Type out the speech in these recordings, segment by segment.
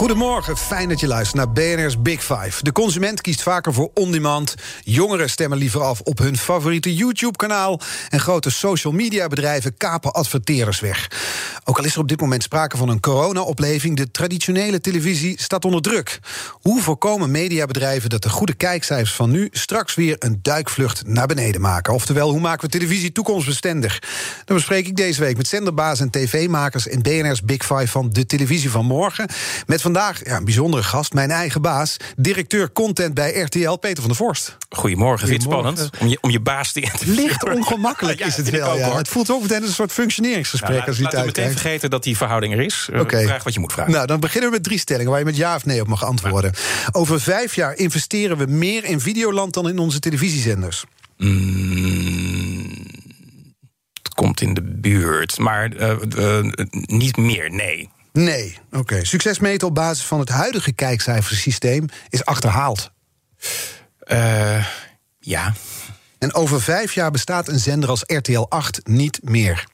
Goedemorgen, fijn dat je luistert naar BNR's Big Five. De consument kiest vaker voor on-demand. Jongeren stemmen liever af op hun favoriete YouTube-kanaal. En grote social media bedrijven kapen adverteerders weg. Ook al is er op dit moment sprake van een corona-opleving... de traditionele televisie staat onder druk. Hoe voorkomen mediabedrijven dat de goede kijkcijfers van nu... straks weer een duikvlucht naar beneden maken? Oftewel, hoe maken we televisie toekomstbestendig? Dat bespreek ik deze week met zenderbaas en tv-makers... in BNR's Big Five van de televisie van morgen... met vandaag ja, een bijzondere gast, mijn eigen baas... directeur content bij RTL, Peter van der Vorst. Goedemorgen, vind je het spannend om je, om je baas te Licht ongemakkelijk ja, is het wel, ja. Het voelt ook meteen een soort functioneringsgesprek nou, als je meteen vergeten dat die verhouding er is. Oké. Vraag wat je moet vragen. Nou, dan beginnen we met drie stellingen waar je met ja of nee op mag antwoorden. Over vijf jaar investeren we meer in Videoland dan in onze televisiezenders. Mm, het komt in de buurt, maar uh, uh, niet meer, nee. Nee, oké. Succes meten op basis van het huidige kijkcijfersysteem is achterhaald. Uh, ja. En over vijf jaar bestaat een zender als RTL 8 niet meer.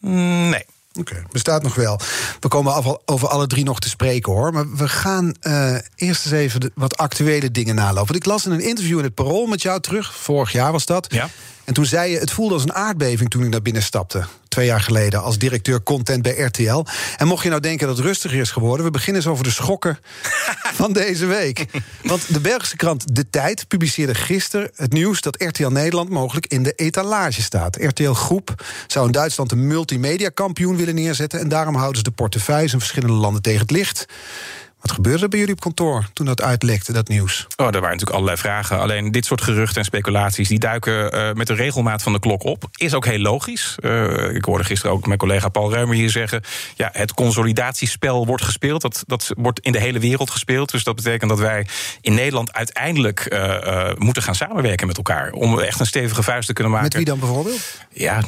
Nee. Oké, okay, bestaat nog wel. We komen over alle drie nog te spreken hoor. Maar we gaan uh, eerst eens even de, wat actuele dingen nalopen. Want ik las in een interview in het Parool met jou terug. Vorig jaar was dat. Ja. En toen zei je, het voelde als een aardbeving toen ik naar binnen stapte. Twee jaar geleden, als directeur content bij RTL. En mocht je nou denken dat het rustiger is geworden... we beginnen eens over de schokken van deze week. Want de Belgische krant De Tijd publiceerde gisteren het nieuws... dat RTL Nederland mogelijk in de etalage staat. RTL Groep zou in Duitsland een multimedia-kampioen willen neerzetten... en daarom houden ze de portefeuilles in verschillende landen tegen het licht. Wat gebeurde er bij jullie op kantoor toen dat uitlekte, dat nieuws? Oh, er waren natuurlijk allerlei vragen. Alleen dit soort geruchten en speculaties... die duiken uh, met de regelmaat van de klok op. Is ook heel logisch. Uh, ik hoorde gisteren ook mijn collega Paul Ruimer hier zeggen... ja, het consolidatiespel wordt gespeeld. Dat, dat wordt in de hele wereld gespeeld. Dus dat betekent dat wij in Nederland uiteindelijk... Uh, moeten gaan samenwerken met elkaar. Om echt een stevige vuist te kunnen maken. Met wie dan bijvoorbeeld? Ja,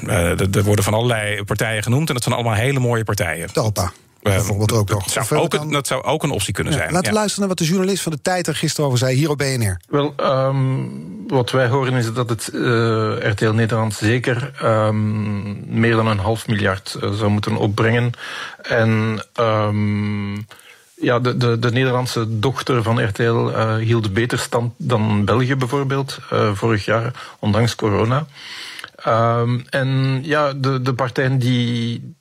er worden van allerlei partijen genoemd. En dat zijn allemaal hele mooie partijen. Talpa. Bijvoorbeeld ook nog. Dat zou ook, een, dat zou ook een optie kunnen ja, zijn. Laten we ja. luisteren naar wat de journalist van de Tijd er gisteren over zei, hier op BNR. Wel, um, wat wij horen is dat het uh, RTL Nederland zeker um, meer dan een half miljard uh, zou moeten opbrengen. En um, ja, de, de, de Nederlandse dochter van RTL uh, hield beter stand dan België bijvoorbeeld, vorig jaar, ondanks corona. en ja, de, de partijen die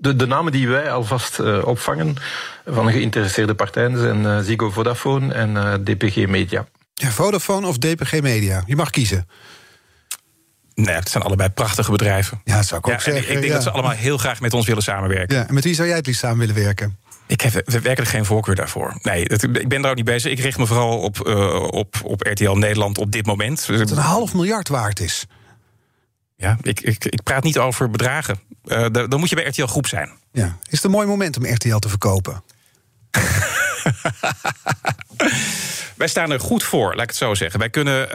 de, de, namen die wij alvast uh, opvangen van geïnteresseerde partijen zijn uh, Ziggo Vodafone en uh, DPG Media. Ja, Vodafone of DPG Media? Je mag kiezen. Nee, het zijn allebei prachtige bedrijven. Ja, dat zou ik ook ja, zeggen. Ik denk ja. dat ze allemaal heel graag met ons willen samenwerken. Ja, en met wie zou jij het liefst samen willen werken? Ik heb werkelijk geen voorkeur daarvoor. Nee, het, ik ben daar ook niet bezig. Ik richt me vooral op, op, op RTL Nederland op dit moment. Dat het een half miljard waard is. Ja, ik, ik, ik praat niet over bedragen. Uh, dan moet je bij RTL Groep zijn. Ja. Is het een mooi moment om RTL te verkopen? wij staan er goed voor, laat ik het zo zeggen. Wij, kunnen, uh,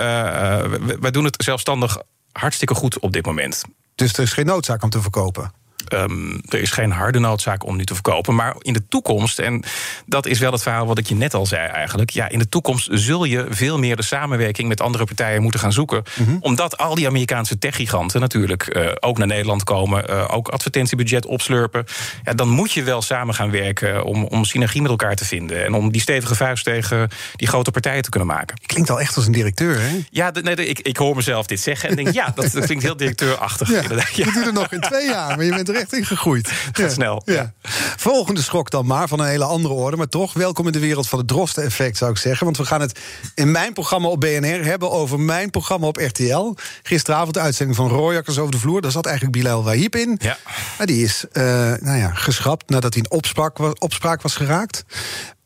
wij doen het zelfstandig hartstikke goed op dit moment. Dus er is geen noodzaak om te verkopen? Um, er is geen harde noodzaak om nu te verkopen. Maar in de toekomst, en dat is wel het verhaal wat ik je net al zei eigenlijk. Ja, in de toekomst zul je veel meer de samenwerking met andere partijen moeten gaan zoeken. Mm -hmm. Omdat al die Amerikaanse techgiganten natuurlijk uh, ook naar Nederland komen. Uh, ook advertentiebudget opslurpen. Ja, dan moet je wel samen gaan werken om, om synergie met elkaar te vinden. En om die stevige vuist tegen die grote partijen te kunnen maken. Je klinkt al echt als een directeur, hè? Ja, nee, ik, ik hoor mezelf dit zeggen en denk, ja, dat, dat klinkt heel directeurachtig. Ja, inderdaad. Ja. Dat doet er nog in twee jaar, maar je bent er echt in gegroeid. Gaat ja. snel. Ja. Volgende schok dan maar, van een hele andere orde. Maar toch, welkom in de wereld van het Drosten-effect, zou ik zeggen. Want we gaan het in mijn programma op BNR hebben over mijn programma op RTL. Gisteravond de uitzending van Rooijakkers over de vloer. Daar zat eigenlijk Bilal Wahib in. Ja. Maar die is uh, nou ja, geschrapt nadat hij in opspraak was, opspraak was geraakt.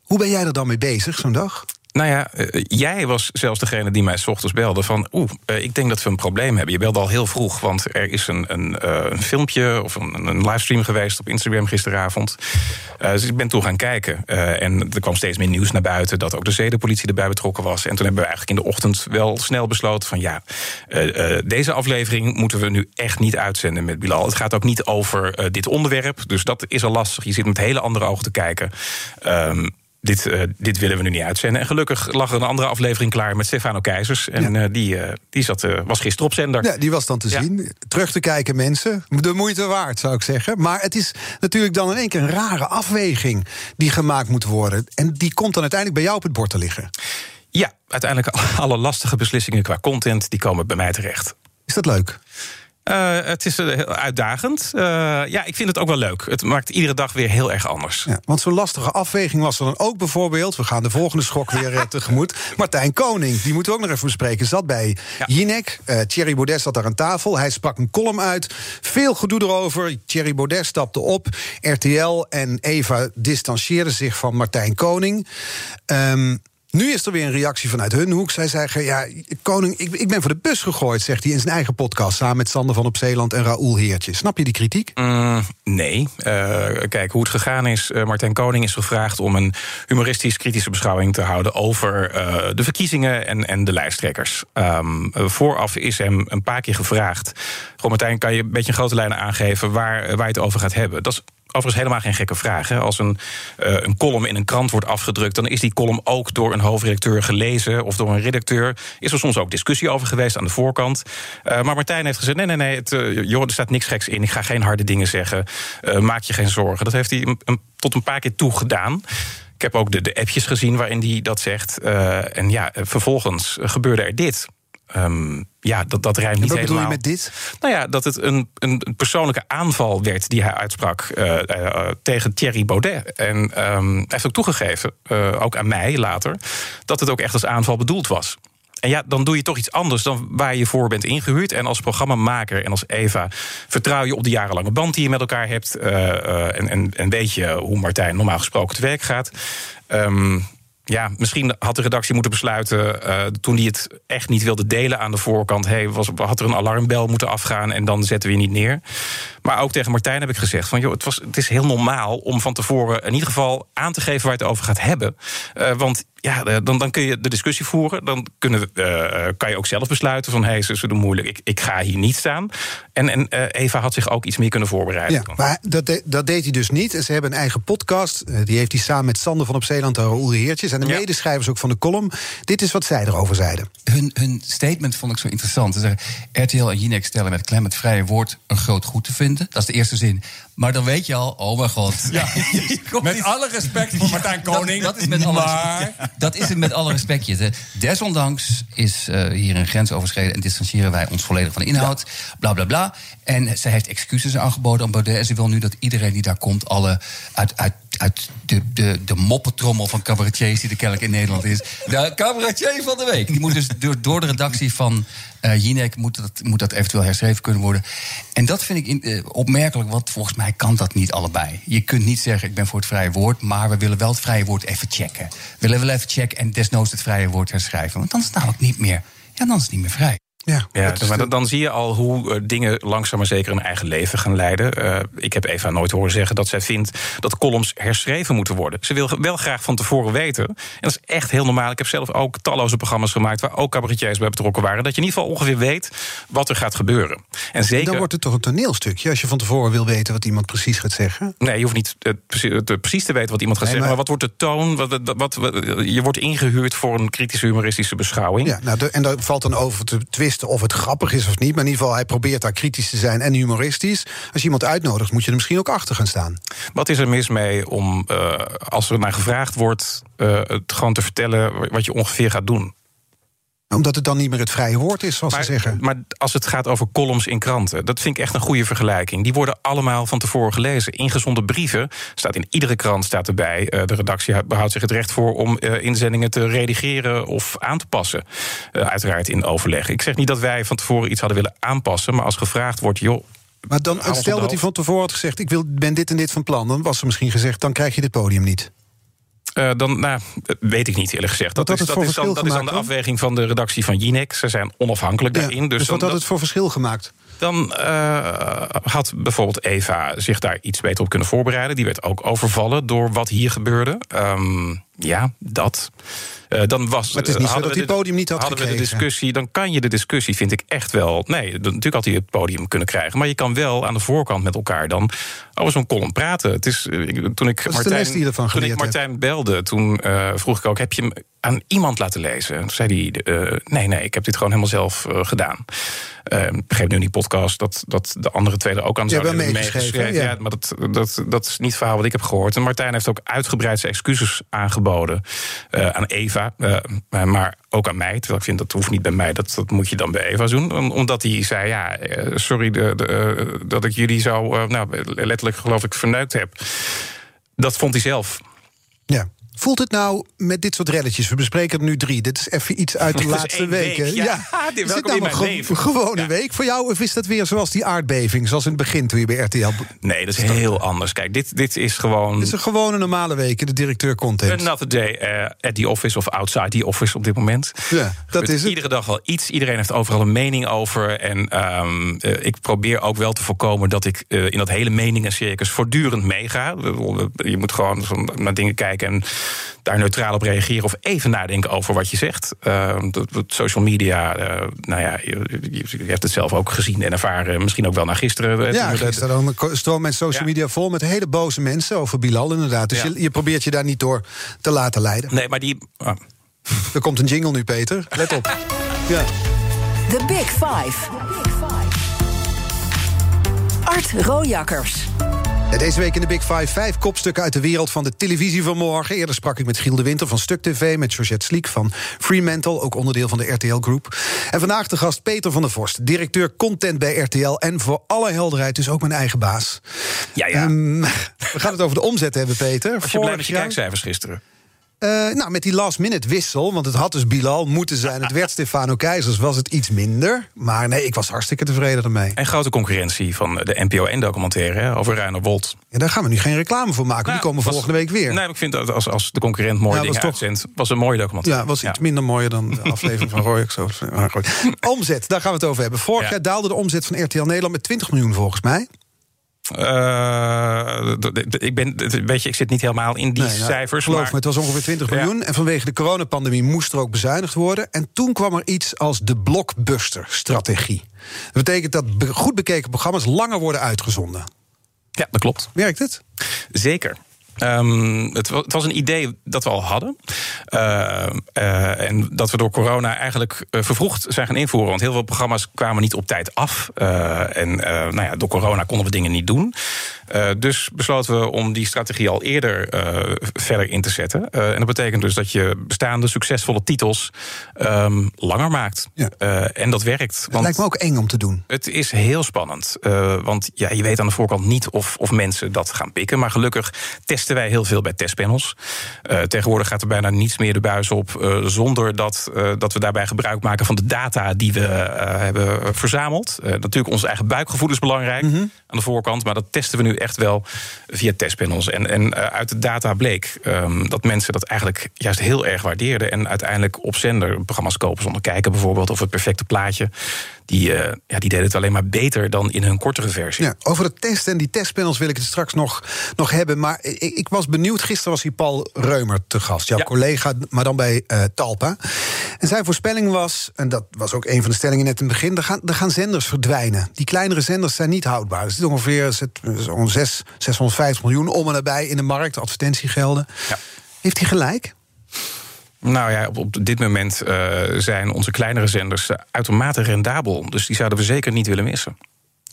Hoe ben jij er dan mee bezig, zo'n dag? Nou ja, uh, jij was zelfs degene die mij s ochtends belde van... oeh, uh, ik denk dat we een probleem hebben. Je belde al heel vroeg, want er is een, een, uh, een filmpje... of een, een, livestream geweest op Instagram gisteravond. dus ik ben toen gaan kijken. en er kwam steeds meer nieuws naar buiten... dat ook de zedenpolitie erbij betrokken was. En toen hebben we eigenlijk in de ochtend wel snel besloten van... ja, deze aflevering moeten we nu echt niet uitzenden met Bilal. Het gaat ook niet over dit onderwerp, dus dat is al lastig. Je zit met hele andere ogen te kijken... Um, dit, uh, dit willen we nu niet uitzenden. En gelukkig lag er een andere aflevering klaar met Stefano Keizers. En ja. uh, die, uh, die zat, was gisteren op zender. Ja, die was dan te ja. zien. Terug te kijken, mensen. De moeite waard, zou ik zeggen. Maar het is natuurlijk dan in één keer een rare afweging... die gemaakt moet worden. En die komt dan uiteindelijk bij jou op het bord te liggen. Ja, uiteindelijk alle lastige beslissingen qua content... die komen bij mij terecht. Is dat leuk? Uh, het is heel uitdagend. Uh, ja, ik vind het ook wel leuk. Het maakt iedere dag weer heel erg anders. Ja, want zo'n lastige afweging was er dan ook bijvoorbeeld... we gaan de volgende schok weer uh, tegemoet. Martijn Koning, die moeten we ook nog even bespreken... zat bij ja. Jinek. Thierry Baudet zat daar aan tafel. Hij sprak een column uit. Veel gedoe erover. Thierry Baudet stapte op. RTL en Eva distancieerden zich van Martijn Koning. Um, nu is er weer een reactie vanuit hun hoek. Zij zeggen, ja, koning, ik, ik ben voor de bus gegooid... zegt hij in zijn eigen podcast... samen met Sander van op Zeeland en Raoul Heertje. Snap je die kritiek? Mm, nee. Uh, kijk, hoe het gegaan is... Uh, Martijn Koning is gevraagd om een humoristisch-kritische beschouwing te houden... over uh, de verkiezingen en, en de lijsttrekkers. Um, vooraf is hem een paar keer gevraagd... Goh, Martijn, kan je een beetje grote lijnen aangeven... waar, waar je het over gaat hebben? Dat is overigens helemaal geen gekke vraag. Hè. Als een, uh, een column in een krant wordt afgedrukt... dan is die column ook door een hoofdredacteur gelezen... of door een redacteur. Is er soms ook discussie over geweest aan de voorkant. Uh, maar Martijn heeft gezegd... nee, nee, nee, het, joh, er staat niks geks in. Ik ga geen harde dingen zeggen. maak je geen zorgen. Dat heeft hij tot een paar keer toe gedaan. Ik heb ook de, de appjes gezien waarin hij dat zegt. en ja, vervolgens gebeurde er dit. Um, ja, dat, dat rijmt niet wat helemaal. bedoel je met dit? Nou ja, dat het een, een persoonlijke aanval werd die hij uitsprak uh, uh, tegen Thierry Baudet. En um, hij heeft ook toegegeven, uh, ook aan mij later, dat het ook echt als aanval bedoeld was. En ja, dan doe je toch iets anders dan waar je voor bent ingehuurd. En als programmamaker en als Eva vertrouw je op de jarenlange band die je met elkaar hebt. en, en, en weet je hoe Martijn normaal gesproken te werk gaat. Um, ja, misschien had de redactie moeten besluiten. Uh, toen hij het echt niet wilde delen aan de voorkant. Hey, was, had er een alarmbel moeten afgaan en dan zetten we je niet neer. Maar ook tegen Martijn heb ik gezegd: van joh, het, was, het is heel normaal om van tevoren in ieder geval aan te geven waar je het over gaat hebben. Uh, want ja, dan, dan kun je de discussie voeren. Dan kunnen we, uh, kan je ook zelf besluiten van... hé, hey, ze, ze doen moeilijk, ik, ik ga hier niet staan. En, en Eva had zich ook iets meer kunnen voorbereiden. Ja, maar dat, dat deed hij dus niet. Ze hebben een eigen podcast. Die heeft hij samen met Sander van op Zeeland en de Heertjes... en de ja. medeschrijvers ook van de column. Dit is wat zij erover zeiden. Hun, hun statement vond ik zo interessant. Ze zeggen, RTL en Jinek stellen met klem het vrije woord... een groot goed te vinden. Dat is de eerste zin. Maar dan weet je al, oh mijn god. Ja, met alle respect voor Martijn Koning. Dat, dat, is met alle maar... respect, dat is het met alle respectje. Desondanks is uh, hier een grens overschreden en distancieren wij ons volledig van de inhoud. Ja. Bla bla bla. En zij heeft excuses aangeboden aan Baudet. En ze wil nu dat iedereen die daar komt, alle uit, uit, uit de, de, de moppetrommel van cabaretiers die er kennelijk in Nederland is. De cabaretier van de week. Die moet dus door, door de redactie van uh, Jinek moet dat, moet dat eventueel herschreven kunnen worden. En dat vind ik in, uh, opmerkelijk, want volgens mij kan dat niet allebei. Je kunt niet zeggen, ik ben voor het vrije woord... maar we willen wel het vrije woord even checken. We willen wel even checken en desnoods het vrije woord herschrijven. Want dan is het namelijk niet meer, ja, dan is het niet meer vrij. Ja, ja maar dan, dan zie je al hoe uh, dingen langzaam maar zeker een eigen leven gaan leiden. Uh, ik heb Eva nooit horen zeggen dat zij vindt dat columns herschreven moeten worden. Ze wil wel graag van tevoren weten. En dat is echt heel normaal. Ik heb zelf ook talloze programma's gemaakt waar ook cabaretiers bij betrokken waren. Dat je in ieder geval ongeveer weet wat er gaat gebeuren. En zeker. Dan wordt het toch een toneelstukje als je van tevoren wil weten wat iemand precies gaat zeggen? Nee, je hoeft niet uh, precies, te weten wat iemand gaat nee, zeggen. Maar... maar wat wordt de toon? Wat, wat, wat, je wordt ingehuurd voor een kritische humoristische beschouwing. Ja, nou, de, en daar valt dan over te twisten of het grappig is of niet. Maar in ieder geval, hij probeert daar kritisch te zijn en humoristisch. Als je iemand uitnodigt, moet je er misschien ook achter gaan staan. Wat is er mis mee om, uh, als er naar gevraagd wordt... Uh, het gewoon te vertellen wat je ongeveer gaat doen? Omdat het dan niet meer het vrije woord is, zoals maar, ze zeggen. Maar als het gaat over columns in kranten, dat vind ik echt een goede vergelijking. Die worden allemaal van tevoren gelezen. Ingezonden brieven, staat in iedere krant staat erbij. Uh, de redactie behoudt zich het recht voor om uh, inzendingen te redigeren of aan te passen. Uh, uiteraard in overleg. Ik zeg niet dat wij van tevoren iets hadden willen aanpassen, maar als gevraagd wordt, joh. Maar dan, stel dat hij van tevoren had gezegd: Ik wil, ben dit en dit van plan. Dan was er misschien gezegd: dan krijg je dit podium niet. Uh, dan nou, weet ik niet eerlijk gezegd. Dat, had is, dat, is dan, dat is dan de afweging van de redactie van Jinek. Ze zijn onafhankelijk Ja, daarin. Dus, dus wat dan, had het voor verschil gemaakt? Dan eh, had bijvoorbeeld Eva zich daar iets beter op kunnen voorbereiden. Die werd ook overvallen door wat hier gebeurde. Ehm, ja, dat. Eh, dan was, Maar het is niet zo dat hij de- podium niet had Hadden we de gekregen. discussie, dan kan je de discussie, vind ik echt wel. Nee, natuurlijk had hij het podium kunnen krijgen. Maar je kan wel aan de voorkant met elkaar dan over zo'n column praten. Het is, eh, toen ik die ervan toen ik? Martijn belde, toen vroeg ik ook: heb je hem aan iemand laten lezen? En toen zei hij: nee, nee, ik heb dit gewoon helemaal zelf gedaan. Eh, ik begreep nu in die podcast dat, dat de andere twee er ook aan Die hebben zouden meegeschreven, ja. Ja, maar dat, dat, dat is niet het verhaal wat ik heb gehoord. En Martijn heeft ook uitgebreid zijn excuses aangeboden eh, aan Eva, eh, maar ook aan mij. Terwijl ik vind dat hoeft niet bij mij, dat, dat moet je dan bij Eva doen. Om- omdat hij zei: ja, eh, sorry de, de, eh, dat ik jullie zo, eh, nou, letterlijk geloof ik, verneukt heb. Dat vond hij zelf. Ja. Voelt het nou met dit soort relletjes? We bespreken er nu drie. Dit is even iets uit de is laatste één week, weken. ja. Is Dit- dit welkom nou in een ge- gewone Ja. week voor jou? Of is dat weer zoals die aardbeving, zoals in het begin toen je bij RTL... Nee, dat is heel anders. Kijk, dit, dit is gewoon. Dit is een gewone normale week, de directeur content. Another day eh, at the office of outside the office op dit moment. Ja, dat is het. Iedere dag wel iets. Iedereen heeft overal een mening over. En ehm, eh, ik probeer ook wel te voorkomen dat ik eh, in dat hele meningencircus voortdurend meega. Je moet gewoon naar dingen kijken en daar neutraal op reageren. Of even nadenken over wat je zegt. Ehm, dat- dat social media, eh, nou ja, je, je- hebt het zelf ook gezien en ervaren. Misschien ook wel naar gisteren. eh, Ja, gisteren dan stroom mijn social Ja. media vol met hele boze mensen over Bilal inderdaad. Dus Ja. je, je probeert je daar niet door te laten leiden. Nee, maar die. ah, Er komt een jingle nu, Peter. Let op. Ja. The Big Five. Art Rojakkers. Deze week in de Big Five vijf kopstukken uit de wereld van de televisie van morgen. Eerder sprak ik met Giel de Winter van Stuk TV, met Georgette Sliek van Fremantle, ook onderdeel van de RTL Groep. En vandaag de gast Peter van der Vorst, directeur content bij RTL en voor alle helderheid dus ook mijn eigen baas. ja, ja. Ehm, we gaan het over de omzet hebben, Peter. Was je blij Vorig met je kijkcijfers gisteren? Eh, nou, met die last minute wissel, want het had dus Bilal moeten zijn. Het werd Stefano Keizers, was het iets minder. Maar nee, ik was hartstikke tevreden ermee. En grote concurrentie van de NPO en documentaire hè, over Ruiner Wold. Ja, daar gaan we nu geen reclame voor maken. Nou, die komen was- volgende week weer. Nee, maar ik vind dat als, als de concurrent mooie Ja, dingen was toch- uitzendt... was een mooie documentaire. Ja, was iets minder mooi dan de aflevering van Roy. Zo. Omzet, daar gaan we het over hebben. Vorig Ja. jaar daalde de omzet van RTL Nederland met 20 miljoen volgens mij. Eh, ik, ben, weet je, ik zit niet helemaal in die Nee, nou, cijfers. Geloof maar me, het was ongeveer 20 Ja. miljoen. En vanwege de coronapandemie moest er ook bezuinigd worden. En toen kwam er iets als de blockbuster-strategie. Dat betekent dat goed bekeken programma's langer worden uitgezonden. Ja, dat klopt. Werkt het? Zeker. Ehm, het, wa- het was een idee dat we al hadden. Eh, eh, en dat we door corona eigenlijk eh, vervroegd zijn gaan invoeren. Want heel veel programma's kwamen niet op tijd af. En nou ja, door corona konden we dingen niet doen. Dus besloten we om die strategie al eerder verder in te zetten. En dat betekent dus dat je bestaande succesvolle titels ehm, langer maakt. Ja. En dat werkt. Het Want lijkt me ook eng om te doen. het is heel spannend. want ja, je weet aan de voorkant niet of, of mensen dat gaan pikken. Maar gelukkig testen wij heel veel bij testpanels. Eh, tegenwoordig gaat er bijna niets meer de buis op. eh, zonder dat, eh, dat we daarbij gebruik maken van de data die we hebben verzameld. Natuurlijk, ons eigen buikgevoel is belangrijk aan de voorkant. Maar dat testen we nu echt wel via testpanels. En, en uit de data bleek ehm, dat mensen dat eigenlijk juist heel erg waardeerden. En uiteindelijk op zender programma's kopen zonder kijken bijvoorbeeld. Of het perfecte plaatje. Die, eh, ja, die deden het alleen maar beter dan in hun kortere versie. Ja, over de test en die testpanels wil ik het straks nog, nog hebben. Maar ik, ik was benieuwd. Gisteren was hier Paul Reumer te gast. Jouw Ja. collega, maar dan bij eh, Talpa. En zijn voorspelling was, en dat was ook een van de stellingen net in het begin... er gaan, er gaan zenders verdwijnen. Die kleinere zenders zijn niet houdbaar. Er zit ongeveer zo'n 6, 650 miljoen om en nabij in de markt. Advertentiegelden. Ja. Heeft hij gelijk? Nou ja, op, op dit moment eh, zijn onze kleinere zenders eh, uitermate rendabel. Dus die zouden we zeker niet willen missen.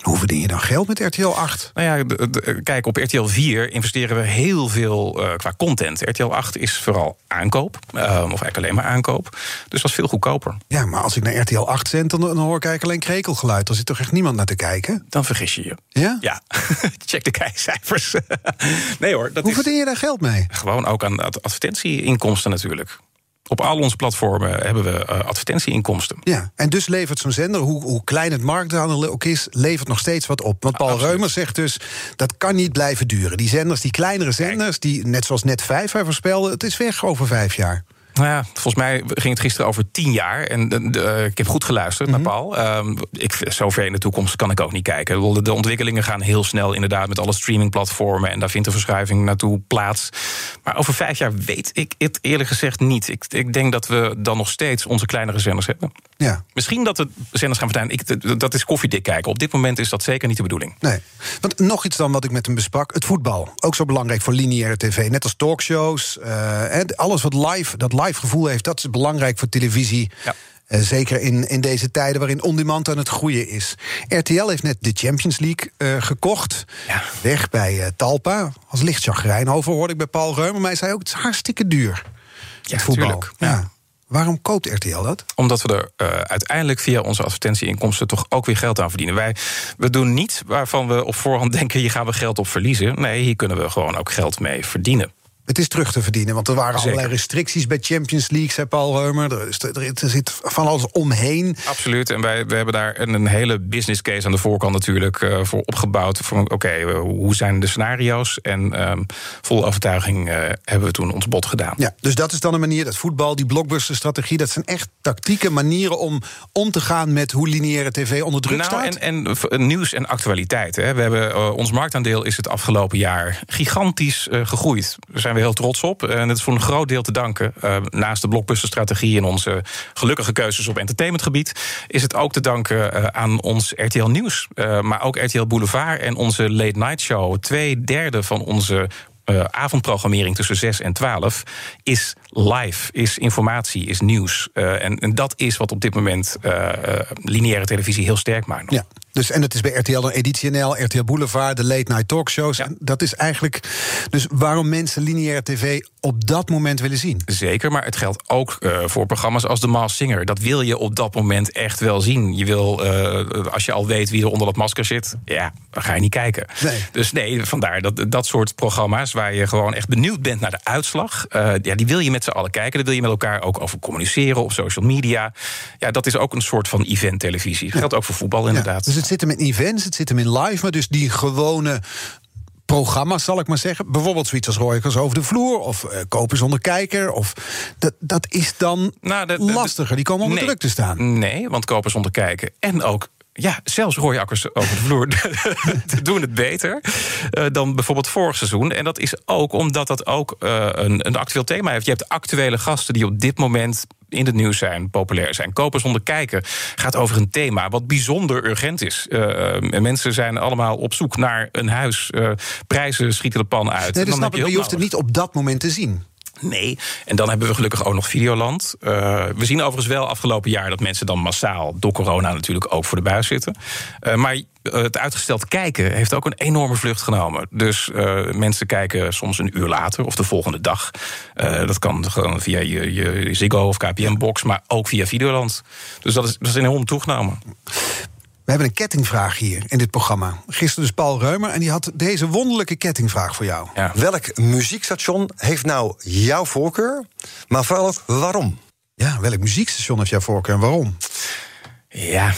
Hoe verdien je dan geld met RTL 8? Nou ja, de- de- kijk, op RTL 4 investeren we heel veel eh, qua content. RTL 8 is vooral aankoop, of eigenlijk alleen maar aankoop. Dus dat is veel goedkoper. Ja, maar als ik naar RTL 8 zend, dan, dan hoor ik eigenlijk alleen krekelgeluid. Er zit toch echt niemand naar te kijken? Dan vergis je je. Ja? Ja, check de kijkcijfers. nee hoor, dat Hoe is verdien je daar geld mee? gewoon ook aan ad- advertentieinkomsten natuurlijk. Op al onze platformen hebben we uh, advertentieinkomsten. Ja, en dus levert zo'n zender, hoe, hoe klein het marktaandeel ook is, levert nog steeds wat op. Want Paul. Reumer zegt dus, dat kan niet blijven duren. Die zenders, die kleinere zenders, die net zoals net vijf hij voorspelde, het is weg over vijf jaar. Nou ja, volgens mij ging het gisteren over tien jaar. En de, de, ik heb goed geluisterd Mhm. naar Paul. Um, ik, zover in de toekomst kan ik ook niet kijken. De, de, ontwikkelingen gaan heel snel, inderdaad, met alle streamingplatformen. En daar vindt de verschuiving naartoe plaats. Maar over vijf jaar weet ik het eerlijk gezegd niet. Ik, ik denk dat we dan nog steeds onze kleinere zenders hebben. Ja. Misschien dat de zenders gaan verdwijnen. Ik, dat is koffiedik kijken. Op dit moment is dat zeker niet de bedoeling. Nee. Want nog iets dan wat ik met hem besprak. Het voetbal. Ook zo belangrijk voor lineaire tv. Net als talkshows. Uh, alles wat live, dat live gevoel heeft, dat is belangrijk voor televisie. Ja. Uh, zeker in, in deze tijden waarin on-demand aan het groeien is. RTL heeft net de Champions League uh, gekocht. Ja. Weg bij Talpa. Als licht chagrijn over hoorde ik bij Paul Reumer. Maar hij zei ook, het is hartstikke duur. Ja, het voetbal. tuurlijk. Ja. Waarom koopt RTL dat? Omdat we er uh, uiteindelijk via onze advertentieinkomsten toch ook weer geld aan verdienen. Wij we doen niet waarvan we op voorhand denken: hier gaan we geld op verliezen. Nee, hier kunnen we gewoon ook geld mee verdienen. Het is terug te verdienen, want er waren Zeker. allerlei restricties bij Champions League, zei Paul Reumer. Er, is, er, er zit van alles omheen. Absoluut. En wij we hebben daar een, een hele business case aan de voorkant natuurlijk uh, voor opgebouwd. Oké, okay, uh, hoe zijn de scenario's? En um, vol overtuiging uh, hebben we toen ons bod gedaan. Ja, dus dat is dan een manier, dat voetbal, die blockbuster-strategie, dat zijn echt tactieke manieren om om te gaan met hoe lineaire tv onder druk nou, staat. En, en nieuws en actualiteit. Hè. We hebben, uh, ons marktaandeel is het afgelopen jaar gigantisch gegroeid. Daar zijn we heel trots op. En het is voor een groot deel te danken. Uh, naast de blockbuster-strategie en onze gelukkige keuzes op entertainmentgebied, is het ook te danken uh, aan ons RTL Nieuws. Uh, maar ook RTL Boulevard en onze Late Night Show. Twee derde van onze uh, avondprogrammering tussen 6 en 12 is live, is informatie, is nieuws. En, en, dat is wat op dit moment lineaire televisie heel sterk maakt. Ja. Dus, en het is bij RTL dan Editie NL, RTL Boulevard, de late night talkshows. Ja. Dat is eigenlijk dus waarom mensen lineaire tv op dat moment willen zien. Zeker, maar het geldt ook uh, voor programma's als The Masked Singer. Dat wil je op dat moment echt wel zien. Je wil, uh, als je al weet wie er onder dat masker zit, ja, dan ga je niet kijken. Nee. Dus nee, vandaar dat dat soort programma's waar je gewoon echt benieuwd bent naar de uitslag, uh, ja, die wil je met z'n allen kijken. Daar wil je met elkaar ook over communiceren op social media. Ja, dat is ook een soort van event-televisie. Dat geldt ook voor voetbal inderdaad. Ja, dus het zit hem in events, het zit hem in live, maar dus die gewone programma's, zal ik maar zeggen. Bijvoorbeeld zoiets als Roykers over de vloer... of uh, Kopen zonder kijker. Of, dat, dat is dan nou, de, de, lastiger. Die komen onder nee, druk te staan. Nee, want Kopen zonder kijken en ook ja, zelfs rooiakkers over de vloer doen het beter uh, dan bijvoorbeeld vorig seizoen. En dat is ook omdat dat ook uh, een, een actueel thema heeft. Je hebt actuele gasten die op dit moment in het nieuws zijn, populair zijn. Kopen zonder kijken gaat over een thema wat bijzonder urgent is. Uh, mensen zijn allemaal op zoek naar een huis. Prijzen schieten de pan uit. Nee, dat snap ik, maar je hoeft het niet op dat moment te zien. Nee, en dan hebben we gelukkig ook nog Videoland. Uh, we zien overigens wel afgelopen jaar dat mensen dan massaal door corona natuurlijk ook voor de buis zitten. Uh, maar het uitgesteld kijken heeft ook een enorme vlucht genomen. Dus mensen kijken soms een uur later of de volgende dag. dat kan gewoon via je, je Ziggo of KPN-box, maar ook via Videoland. Dus dat is, dat is enorm toegenomen. We hebben een kettingvraag hier in dit programma. Gisteren dus Paul Reumer en die had deze wonderlijke kettingvraag voor jou. Ja. Welk muziekstation heeft nou jouw voorkeur, maar vooral ook waarom? Ja, welk muziekstation heeft jouw voorkeur en waarom? Ja,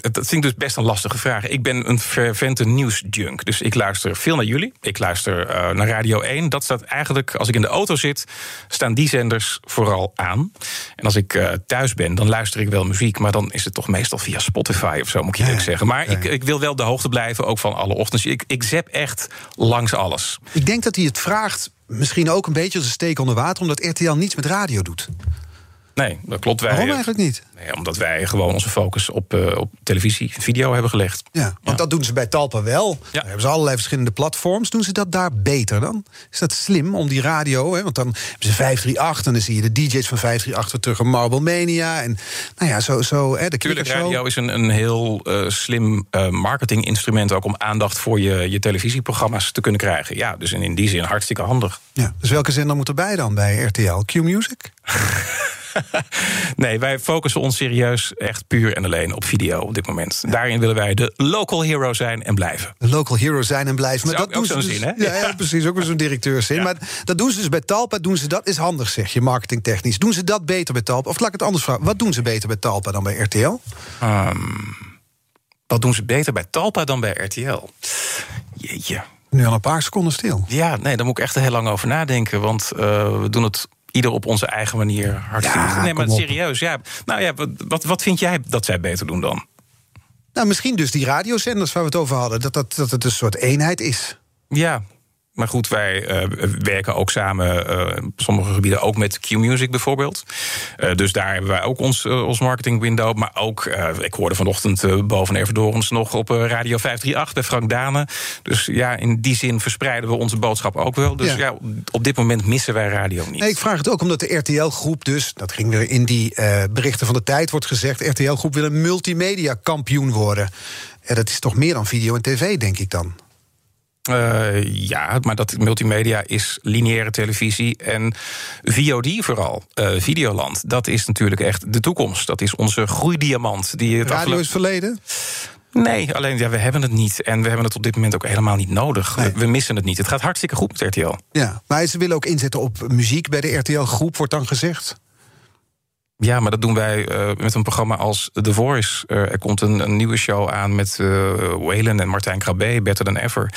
dat vind ik dus best een lastige vraag. Ik ben een fervente nieuwsjunk. Dus ik luister veel naar jullie. Ik luister uh, naar Radio 1. Dat staat eigenlijk, als ik in de auto zit, staan die zenders vooral aan. En als ik uh, thuis ben, dan luister ik wel muziek. Maar dan is het toch meestal via Spotify of zo, moet ik eerlijk ja, zeggen. Maar ja. ik, ik, wil wel de hoogte blijven, ook van alle ochtends. Ik, ik zap echt langs alles. Ik denk dat hij het vraagt, misschien ook een beetje als een steek onder water... omdat RTL niets met radio doet. Nee, dat klopt. Wij, Waarom eigenlijk niet? Nee, omdat wij gewoon onze focus op, uh, op televisie, video hebben gelegd. Ja, want ja. dat doen ze bij Talpa wel. Ja. Hebben ze allerlei verschillende platforms. Doen ze dat daar beter dan? Is dat slim om die radio? Hè? Want dan hebben ze 538 en dan zie je de DJ's van 538 weer terug op Marble Mania. En nou ja, zo. zo hè, de Tuurlijk, radio is een, een heel uh, slim uh, marketinginstrument ook om aandacht voor je, je televisieprogramma's te kunnen krijgen. Ja, dus in, in die zin hartstikke handig. Ja, dus welke zender moet erbij dan bij RTL? Q Music? nee, wij focussen ons serieus echt puur en alleen op video op dit moment. Daarin willen wij de local hero zijn en blijven. De local hero zijn en blijven. Maar dat, doen ze dus, zin, hè? Ja, ja, precies. Ook weer zo'n directeurszin. Ja. Maar dat doen ze dus bij Talpa. Doen ze dat is handig, zeg je, marketingtechnisch. Doen ze dat beter bij Talpa? Of laat ik het anders vragen. Wat doen ze beter bij Talpa dan bij RTL? Um, ehm, wat doen ze beter bij Talpa dan bij RTL? Jeetje. Nu al een paar seconden stil. Ja, nee, daar moet ik echt heel lang over nadenken. Want uh, we doen het ieder op onze eigen manier Ja, Nee, maar serieus. Ja. Nou ja, wat, wat, wat vind jij dat zij beter doen dan? Nou, misschien dus die radiozenders waar we het over hadden. Dat, dat, dat het een soort eenheid is. Ja, maar goed, wij eh, werken ook samen op sommige gebieden ook met Q-Music bijvoorbeeld. Eh, dus daar hebben wij ook ons, ons marketing window. Maar ook, ik hoorde vanochtend boven Everdorens nog op Radio 538 bij Frank Dane. Dus ja, in die zin verspreiden we onze boodschap ook wel. Dus Ja. ja, op dit moment missen wij radio niet. Nee, ik vraag het ook omdat de RTL-groep dus... dat ging weer in die berichten van de tijd wordt gezegd... RTL-groep wil een multimedia-kampioen worden. Ja, dat is toch meer dan video en tv, denk ik dan. Eh, ja, maar dat multimedia is lineaire televisie en VOD vooral, eh, Videoland. Dat is natuurlijk echt de toekomst. Dat is onze groeidiamant. Die het Radio afgelopen- is verleden? Nee, alleen ja, we hebben het niet. En we hebben het op dit moment ook helemaal niet nodig. We, we missen het niet. Het gaat hartstikke goed met RTL. Ja, maar ze willen ook inzetten op muziek bij de RTL-groep, wordt dan gezegd. Ja, maar dat doen wij eh, met een programma als The Voice. Eh, er komt een, een nieuwe show aan met uh, Waylon en Martijn Krabbe, Better Than Ever.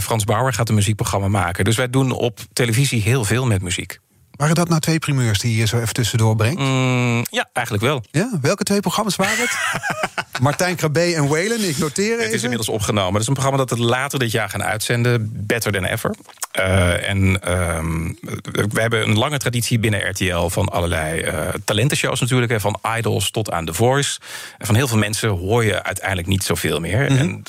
Frans Bauer gaat een muziekprogramma maken. Dus wij doen op televisie heel veel met muziek. Waren dat nou twee primeurs die je zo even tussendoor brengt? Mm, ja, eigenlijk wel. Ja, welke twee programma's waren het? Martijn Krabbe en Whalen, ik noteer Het is even. inmiddels opgenomen. Het is een programma dat we later dit jaar gaan uitzenden. Better than ever. Eh, en ehm, we hebben een lange traditie binnen RTL van allerlei eh, talentenshows natuurlijk. Hè, van Idols tot aan The Voice. En van heel veel mensen hoor je uiteindelijk niet zoveel meer. Mhm. En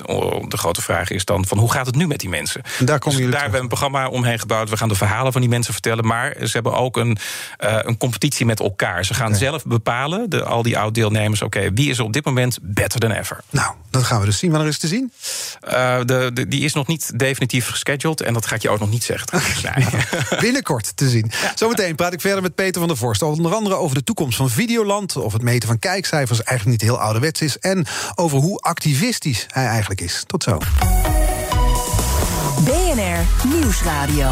de grote vraag is dan van hoe gaat het nu met die mensen? En daar komen Dus jullie daar hebben we een programma omheen gebouwd. We gaan de verhalen van die mensen vertellen. Maar ze hebben ook een, eh, een competitie met elkaar. Ze gaan zelf bepalen, de, al die oud-deelnemers... oké, wie is er op dit moment better than ever? Nou, dat gaan we dus zien. Wanneer is te zien? Eh, de, de- die is nog niet definitief gescheduled en dat ga ik je ook nog niet zeggen. Nee. Binnenkort te zien. Zometeen praat ik verder met Peter van der Vorst. Onder andere over de toekomst van Videoland. Of het meten van kijkcijfers eigenlijk niet heel ouderwets is. En over hoe activistisch hij eigenlijk is. Tot zo. BNR Nieuwsradio.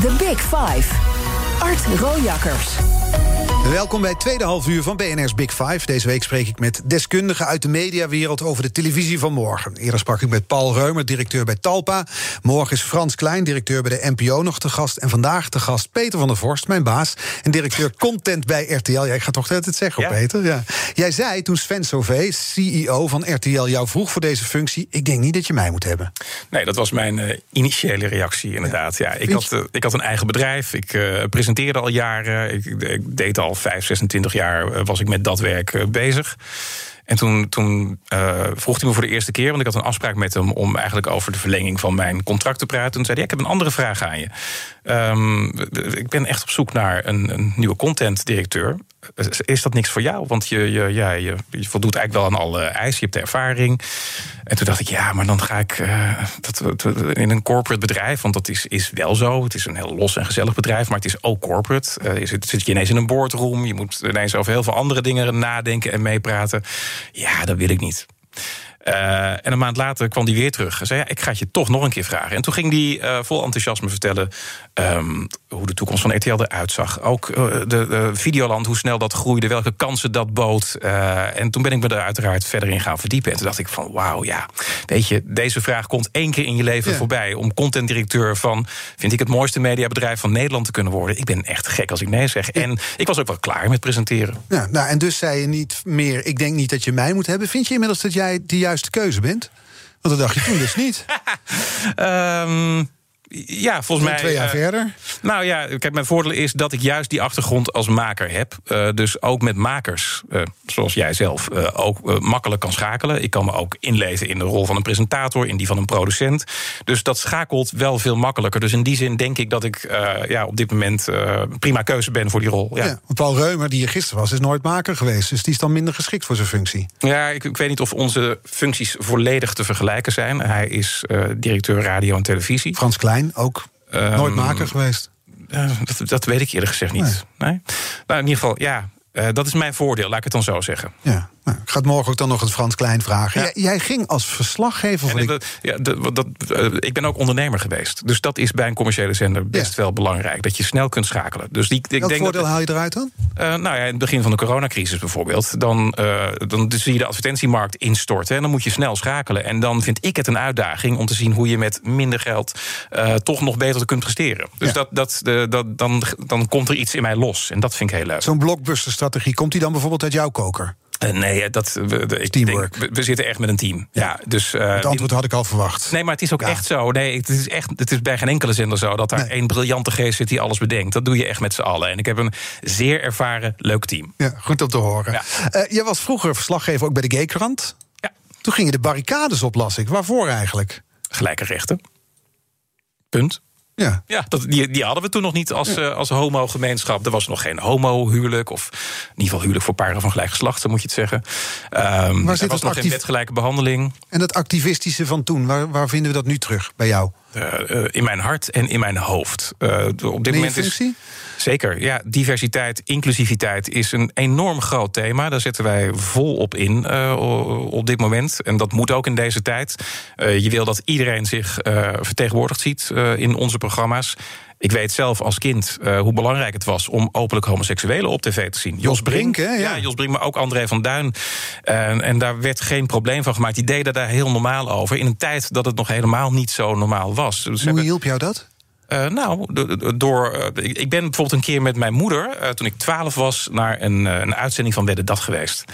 The Big Five. Art Rojakkers. Welkom bij het tweede half uur van BNR's Big Five. Deze week spreek ik met deskundigen uit de mediawereld over de televisie van morgen. Eerder sprak ik met Paul Reumer, directeur bij Talpa. Morgen is Frans Klein, directeur bij de NPO, nog te gast. En vandaag te gast Peter van der Vorst, mijn baas. En directeur content bij RTL. Ja, ik ga toch net het zeggen, Ja. Peter. Ja. Jij zei toen Sven Sauvé, CEO van RTL, jou vroeg voor deze functie... ik denk niet dat je mij moet hebben. Nee, dat was mijn eh, initiële reactie inderdaad. Ja, ik, had, eh, ik had een eigen bedrijf, ik eh, presenteerde al jaren. Ik, ik deed al 5, 26 jaar eh, was ik met dat werk eh, bezig. En toen, toen eh, vroeg hij me voor de eerste keer, want ik had een afspraak met hem om eigenlijk over de verlenging van mijn contract te praten. Toen zei hij: Ik heb een andere vraag aan je. Ehm, ik ben echt op zoek naar een, een nieuwe contentdirecteur. Is dat niks voor jou? Want je, je, ja, je, voldoet eigenlijk wel aan alle eisen, je hebt de ervaring. En toen dacht ik, ja, maar dan ga ik eh, dat- in een corporate bedrijf. Want dat is, is wel zo. Het is een heel los en gezellig bedrijf, maar het is ook corporate. Eh, je zit, zit je ineens in een boardroom. Je moet ineens over heel veel andere dingen nadenken en meepraten. Ja, dat wil ik niet. Eh, en een maand later kwam hij weer terug. Hij zei, ja, ik ga het je toch nog een keer vragen. En toen ging hij eh, vol enthousiasme vertellen... ehm, hoe de toekomst van RTL eruit zag. Ook eh, de, de Videoland, hoe snel dat groeide... welke kansen dat bood. En toen ben ik me er uiteraard verder in gaan verdiepen. En toen dacht ik van, wauw, ja. Weet je, deze vraag komt één keer in je leven Ja. voorbij... om contentdirecteur van, vind ik het mooiste mediabedrijf van Nederland te kunnen worden. Ik ben echt gek als ik nee zeg. En ik was ook wel klaar met presenteren. Ja, nou, en dus zei je niet meer... ik denk niet dat je mij moet hebben. Vind je inmiddels dat jij de juiste keuze bent? Want dat dacht je toen dus niet. Ehm, ja, volgens mij. Twee jaar eh, verder. Nou ja, kijk, mijn voordeel is dat ik juist die achtergrond als maker heb. Eh, dus ook met makers, eh, zoals jij zelf, ook makkelijk kan schakelen. Ik kan me ook inlezen in de rol van een presentator, in die van een producent. Dus dat schakelt wel veel makkelijker. Dus in die zin denk ik dat ik ja, op dit moment prima keuze ben voor die rol. Ja, Ja. ja. Paul Reumer, die hier gisteren was, is nooit maker geweest. Dus die is dan minder geschikt voor zijn functie. ik, ik weet niet of onze functies volledig te vergelijken zijn. Hij is directeur radio en televisie. Frans Klein, ook Ehm, nooit maker geweest. Eh, dat, dat weet ik eerlijk gezegd niet. Nee. Nou, in ieder geval, ja, eh, dat is mijn voordeel, laat ik het dan zo zeggen. Ja. Nou, ik ga het morgen ook dan nog eens Frans Klein vragen. Jij, jij ging als verslaggever van... Ja, de- dat, eh, ik ben ook ondernemer geweest. Dus dat is bij een commerciële zender best wel belangrijk. Dat je snel kunt schakelen. Dus die, ik Welk denk voordeel dat, haal je eruit dan? eh, nou ja, in het begin van de coronacrisis bijvoorbeeld... dan, eh, dan zie je de advertentiemarkt instorten... en dan moet je snel schakelen. En dan vind ik het een uitdaging om te zien... hoe je met minder geld toch nog beter kunt presteren. Dus dat, dat, dat, dan, dan komt er iets in mij los. En dat vind ik heel leuk. Zo'n blockbuster-strategie, komt die dan bijvoorbeeld uit jouw koker? Eh, nee, dat, ik Teamwork. Denk, we, zitten echt met een team. Ja, dus, eh, Het antwoord had ik al verwacht. Nee, maar het is ook Ja. echt zo. Nee, het is, echt, het is bij geen enkele zender zo dat daar Nee. één briljante geest zit die alles bedenkt. Dat doe je echt met z'n allen. En ik heb een zeer ervaren, leuk team. Ja, goed om te horen. Ja. Eh, jij was vroeger verslaggever ook bij de Gaykrant. Ja. Toen gingen de barricades op, las ik. Waarvoor eigenlijk? Gelijke rechten. Punt. Ja. Ja, dat, die, die hadden we toen nog niet als, eh, als homo-gemeenschap. Er was nog geen homo-huwelijk. Of in ieder geval huwelijk voor paren van gelijk geslacht, zo moet je het zeggen. Ehm, er zit was nog geen wetgelijke behandeling. En dat activistische van toen, waar, waar vinden we dat nu terug bij jou? Eh, eh, in mijn hart en in mijn hoofd. Op dit moment is. Zeker, ja. Diversiteit, inclusiviteit is een enorm groot thema. Daar zetten wij vol op in eh, op dit moment. En dat moet ook in deze tijd. Eh, je wil dat iedereen zich eh, vertegenwoordigd ziet in onze programma's. Ik weet zelf als kind hoe belangrijk het was om openlijk homoseksuelen op tv te zien. Jos Brink, hè? Ja. Ja, Jos Brink, maar ook André van Duin. En, en daar werd geen probleem van gemaakt. Die deden daar heel normaal over. In een tijd dat het nog helemaal niet zo normaal was. Dus Hoe hebben- hielp jou dat? Eh, nou, do- do- door. eh, ik ben bijvoorbeeld een keer met mijn moeder, eh, toen ik 12 was, naar een, een uitzending van Wedden Dat geweest.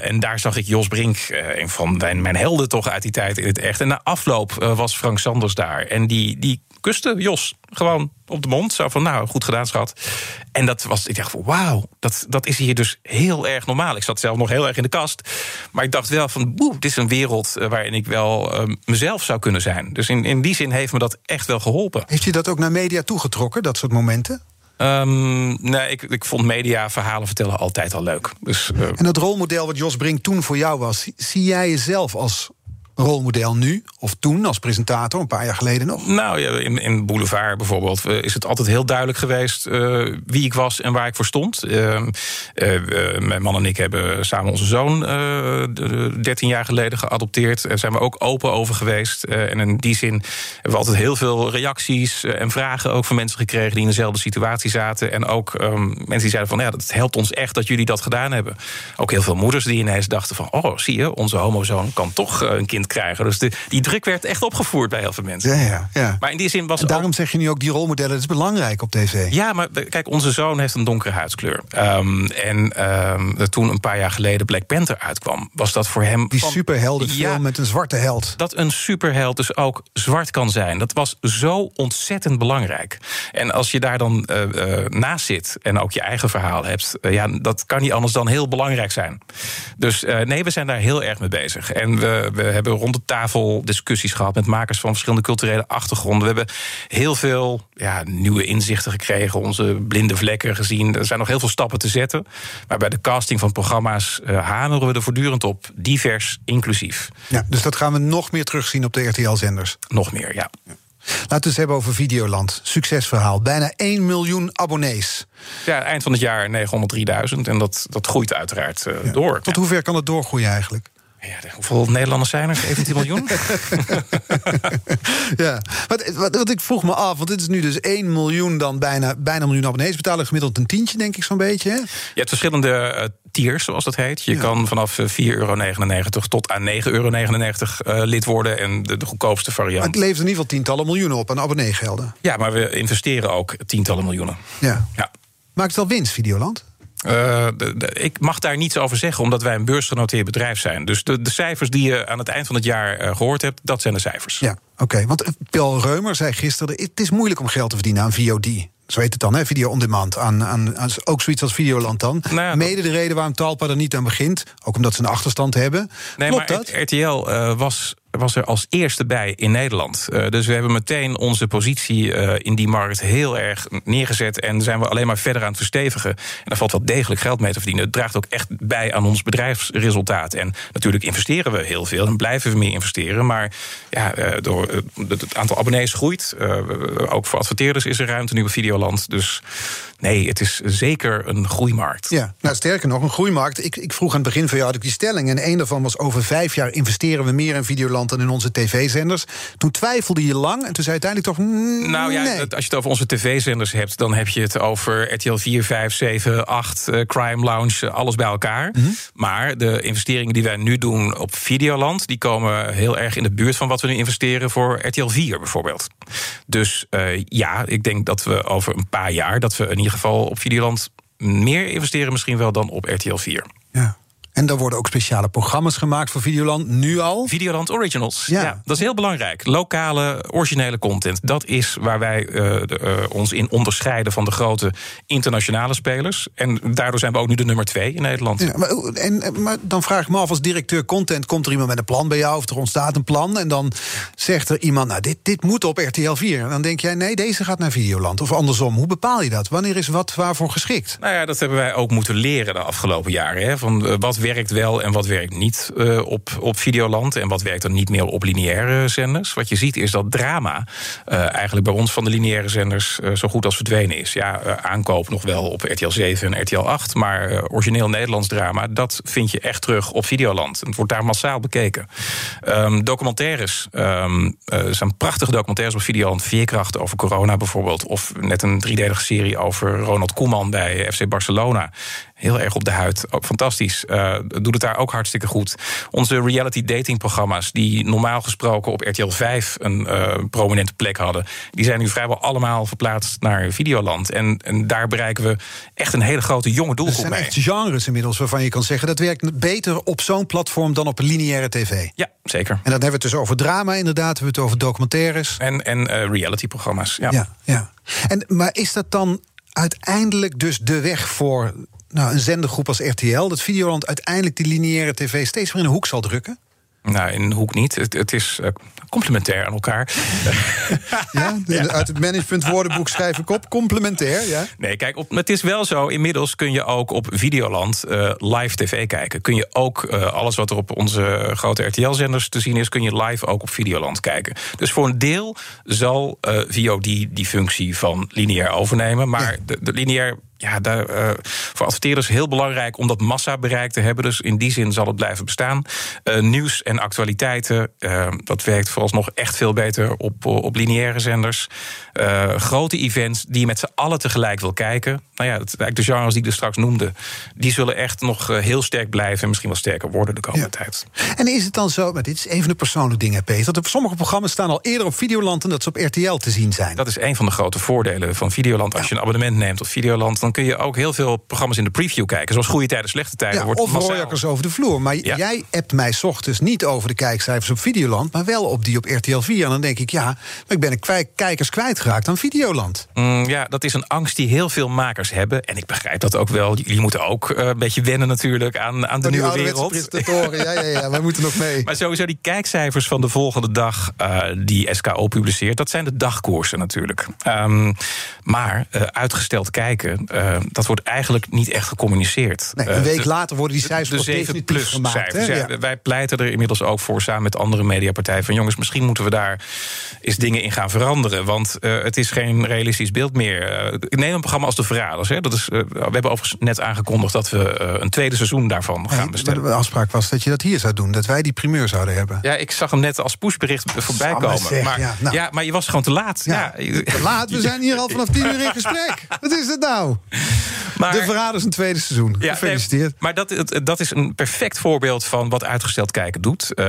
En daar zag ik Jos Brink, een van mijn, mijn helden toch uit die tijd in het echt. En na afloop was Frank Sanders daar. En die, die kuste Jos gewoon op de mond. Zo van, nou, goed gedaan, schat. En dat was, ik dacht van, wauw, dat, dat is hier dus heel erg normaal. Ik zat zelf nog heel erg in de kast. Maar ik dacht wel van, boe, dit is een wereld eh, waarin ik wel eh, mezelf zou kunnen zijn. Dus in, in die zin heeft me dat echt wel geholpen. Heeft je dat ook naar media toegetrokken, dat soort momenten? Ehm, nee, ik, ik vond media verhalen vertellen altijd al leuk. Dus eh, En dat rolmodel wat Jos Brink toen voor jou was, zie jij jezelf als rolmodel nu? Of toen als presentator, een paar jaar geleden nog? nou, ja, in, in Boulevard bijvoorbeeld eh, is het altijd heel duidelijk geweest eh, wie ik was en waar ik voor stond. Eh, mijn man en ik hebben samen onze zoon eh, de- 13 jaar geleden geadopteerd. Daar zijn we ook open over geweest. En in die zin hebben we altijd heel veel reacties en vragen ook van mensen gekregen die in dezelfde situatie zaten. En ook ehm, mensen die zeiden van ja, dat helpt ons echt dat jullie dat gedaan hebben. Ook heel veel moeders die ineens dachten van oh, zie je, onze homozoon kan toch een kind krijgen. Dus de, die druk werd echt opgevoerd bij heel veel mensen. Ja, ja, ja. Maar in die zin was En ook- daarom zeg je nu ook, die rolmodellen, dat is belangrijk op tv. ja, maar kijk, onze zoon heeft een donkere huidskleur. Ehm, en ehm, toen een paar jaar geleden Black Panther uitkwam, was dat voor hem. Die van- superheldenfilm Ja, met een zwarte held. dat een superheld dus ook zwart kan zijn. Dat was zo ontzettend belangrijk. En als je daar dan eh, eh, naast zit en ook je eigen verhaal hebt, eh, ja, dat kan niet anders dan heel belangrijk zijn. Dus nee, we zijn daar heel erg mee bezig. En we, we hebben rond de tafel discussies gehad met makers van verschillende culturele achtergronden. We hebben heel veel ja, nieuwe inzichten gekregen, onze blinde vlekken gezien. Er zijn nog heel veel stappen te zetten. Maar bij de casting van programma's eh, hameren we er voortdurend op. Divers, inclusief. Ja, dus dat gaan we nog meer terugzien op de RTL-zenders. Nog meer, ja. Laten we het eens hebben over Videoland. Succesverhaal. Bijna 1 miljoen abonnees. Ja, eind van het jaar 903.000. En dat, dat groeit uiteraard eh, door. Tot hoe ver kan het doorgroeien eigenlijk? Ja, hoeveel Nederlanders zijn er? 17 miljoen? Ja, wat, wat, wat ik vroeg me af, want dit is nu dus 1 miljoen dan bijna, bijna een miljoen abonnees. Betalen gemiddeld een tientje, denk ik zo'n beetje. Hè? Je hebt verschillende eh, tiers, zoals dat heet. Je Ja. kan vanaf eh, 4,99 euro tot aan 9,99 euro eh, lid worden. En de, de goedkoopste Maar variant. het levert in ieder geval tientallen miljoenen op aan abonneegelden. Ja, maar we investeren ook tientallen miljoenen. Ja. Ja. Maakt het al winst, Videoland? Eh, de- de- ik mag daar niets over zeggen, omdat wij een beursgenoteerd bedrijf zijn. Dus de, de cijfers die je aan het eind van het jaar eh, gehoord hebt, dat zijn de cijfers. Ja, oké. Want eh, Paul Reumer zei gisteren... het is moeilijk om geld te verdienen aan VOD. Zo heet het dan, hè? video on demand. Aan, aan, aan ook zoiets als Videoland dan. Nou ja, Mede de reden waarom Talpa er niet aan begint. Ook omdat ze een achterstand hebben. Nee, Klopt maar dat? RTL was was er als eerste bij in Nederland. Uh, dus we hebben meteen onze positie uh, in die markt heel erg neergezet. En zijn we alleen maar verder aan het verstevigen. En daar valt wel degelijk geld mee te verdienen. Het draagt ook echt bij aan ons bedrijfsresultaat. En natuurlijk investeren we heel veel en blijven we meer investeren. Maar ja, uh, door, het aantal abonnees groeit. ook voor adverteerders is er ruimte nu bij Videoland. Dus nee, het is zeker een groeimarkt. Ja, nou sterker nog, een groeimarkt. Ik, ik vroeg aan het begin van jou had ik die stelling. En één daarvan was over vijf jaar investeren we meer in Videoland dan in onze tv-zenders. Toen twijfelde je lang en toen zei uiteindelijk toch. Mm, nou ja, nee. als je het over onze tv-zenders hebt, dan heb je het over RTL 4, 5, 7, 8, uh, Crime Lounge, alles bij elkaar. Mhm. Maar de investeringen die wij nu doen op Videoland, die komen heel erg in de buurt van wat we nu investeren voor RTL 4 bijvoorbeeld. Dus uh, ja, ik denk dat we over een paar jaar, dat we in ieder geval op Videoland meer investeren misschien wel dan op RTL 4. Ja. En daar worden ook speciale programma's gemaakt voor Videoland, nu al? Videoland Originals, ja. ja dat is heel belangrijk. Lokale, originele content. Dat is waar wij uh, de, uh, ons in onderscheiden van de grote internationale spelers. En daardoor zijn we ook nu de nummer twee in Nederland. Ja, maar, en, maar dan vraag ik me af, als directeur content... komt er iemand met een plan bij jou, of er ontstaat een plan... en dan zegt er iemand, nou, dit, dit moet op RTL 4. En dan denk jij, nee, deze gaat naar Videoland. Of andersom, hoe bepaal je dat? Wanneer is wat waarvoor geschikt? Nou ja, dat hebben wij ook moeten leren de afgelopen jaren. Hè, van uh, wat werkt wel en wat werkt niet uh, op, op Videoland... en wat werkt er niet meer op lineaire zenders. Wat je ziet is dat drama uh, eigenlijk bij ons van de lineaire zenders... Uh, zo goed als verdwenen is. Ja, aankoop nog wel op RTL 7 en RTL 8... maar origineel Nederlands drama, dat vind je echt terug op Videoland. Het wordt daar massaal bekeken. Um, documentaires um, zijn prachtige documentaires op Videoland. Veerkracht over corona bijvoorbeeld. Of net een driedelige serie over Ronald Koeman bij FC Barcelona heel erg op de huid. Ook fantastisch. Uh, doet het daar ook hartstikke goed. Onze reality dating programma's, die normaal gesproken op RTL 5 een uh, prominente plek hadden, die zijn nu vrijwel allemaal verplaatst naar Videoland. En, en daar bereiken we echt een hele grote jonge doelgroep mee. Er zijn echt genres inmiddels waarvan je kan zeggen dat werkt beter op zo'n platform dan op lineaire tv. Ja, zeker. En dan hebben we het dus over drama, inderdaad. We hebben het over documentaires. En, en uh, reality-programma's. Ja. ja, ja. En, maar is dat dan uiteindelijk dus de weg voor nou, een zendergroep als RTL, dat Videoland uiteindelijk die lineaire tv steeds meer in een hoek zal drukken? Nou, in een hoek niet. Het, het is uh, complementair aan elkaar. ja, ja, uit het management woordenboek schrijf ik op. Complementair, ja. Nee, kijk, op, het is wel zo. Inmiddels kun je ook op Videoland uh, live tv kijken. Kun je ook uh, alles wat er op onze grote RTL-zenders te zien is... kun je live ook op Videoland kijken. Dus voor een deel zal VOD die functie van lineair overnemen. Maar ja. de, de lineair ja, daar, uh, voor adverteerders heel belangrijk om dat massabereik te hebben. Dus in die zin zal het blijven bestaan. Uh, nieuws en actualiteiten, uh, dat werkt vooralsnog echt veel beter op, op lineaire zenders. grote events die je met z'n allen tegelijk wil kijken. Nou ja, het, eigenlijk de genres die ik er straks noemde, die zullen echt nog heel sterk blijven en misschien wel sterker worden de komende ja. tijd. En is het dan zo, maar dit is even een persoonlijke dingen, Peter, dat sommige programma's staan al eerder op Videoland en dat ze op RTL te zien zijn? Dat is een van de grote voordelen van Videoland. Als je een abonnement neemt op Videoland, dan kun je ook heel veel programma's in de preview kijken. Zoals Goede Tijden, Slechte Tijden. Ja, wordt of rooijakkers over de vloer. Maar ja. jij appt mij ochtends niet over de kijkcijfers op Videoland... maar wel op die op RTL 4. En dan denk ik, ja, maar ik ben een kijkers kwijtgeraakt aan Videoland. Mm, ja, dat is een angst die heel veel makers hebben. En ik begrijp dat ook wel. Jullie moeten ook uh, een beetje wennen natuurlijk aan, aan de oh, nieuwe wereld. ja, ja, ja, wij moeten nog mee. Maar sowieso die kijkcijfers van de volgende dag... Uh, die SKO publiceert, dat zijn de dagkoersen natuurlijk. Um, maar uh, uitgesteld kijken, dat wordt eigenlijk niet echt gecommuniceerd. Nee, een week uh, later worden die cijfers de, de 7 plus gemaakt, cijfers. Ja, ja. Wij pleiten er inmiddels ook voor samen met andere mediapartijen van jongens, misschien moeten we daar eens dingen in gaan veranderen, want uh, het is geen realistisch beeld meer. Ik neem een programma als De Verraders. Hè, dat is, we hebben overigens net aangekondigd dat we een tweede seizoen daarvan gaan bestellen. De afspraak was dat je dat hier zou doen, dat wij die primeur zouden hebben. Ja, ik zag hem net als pushbericht voorbij komen. Zeg, maar, ja, nou. ja, maar je was gewoon te laat. Ja, te laat, we zijn hier al vanaf tien uur in gesprek. Wat is dat nou? Maar, de Verraders een tweede seizoen. Ja, Gefeliciteerd. Nee, maar dat, dat is een perfect voorbeeld van wat uitgesteld kijken doet. Uh,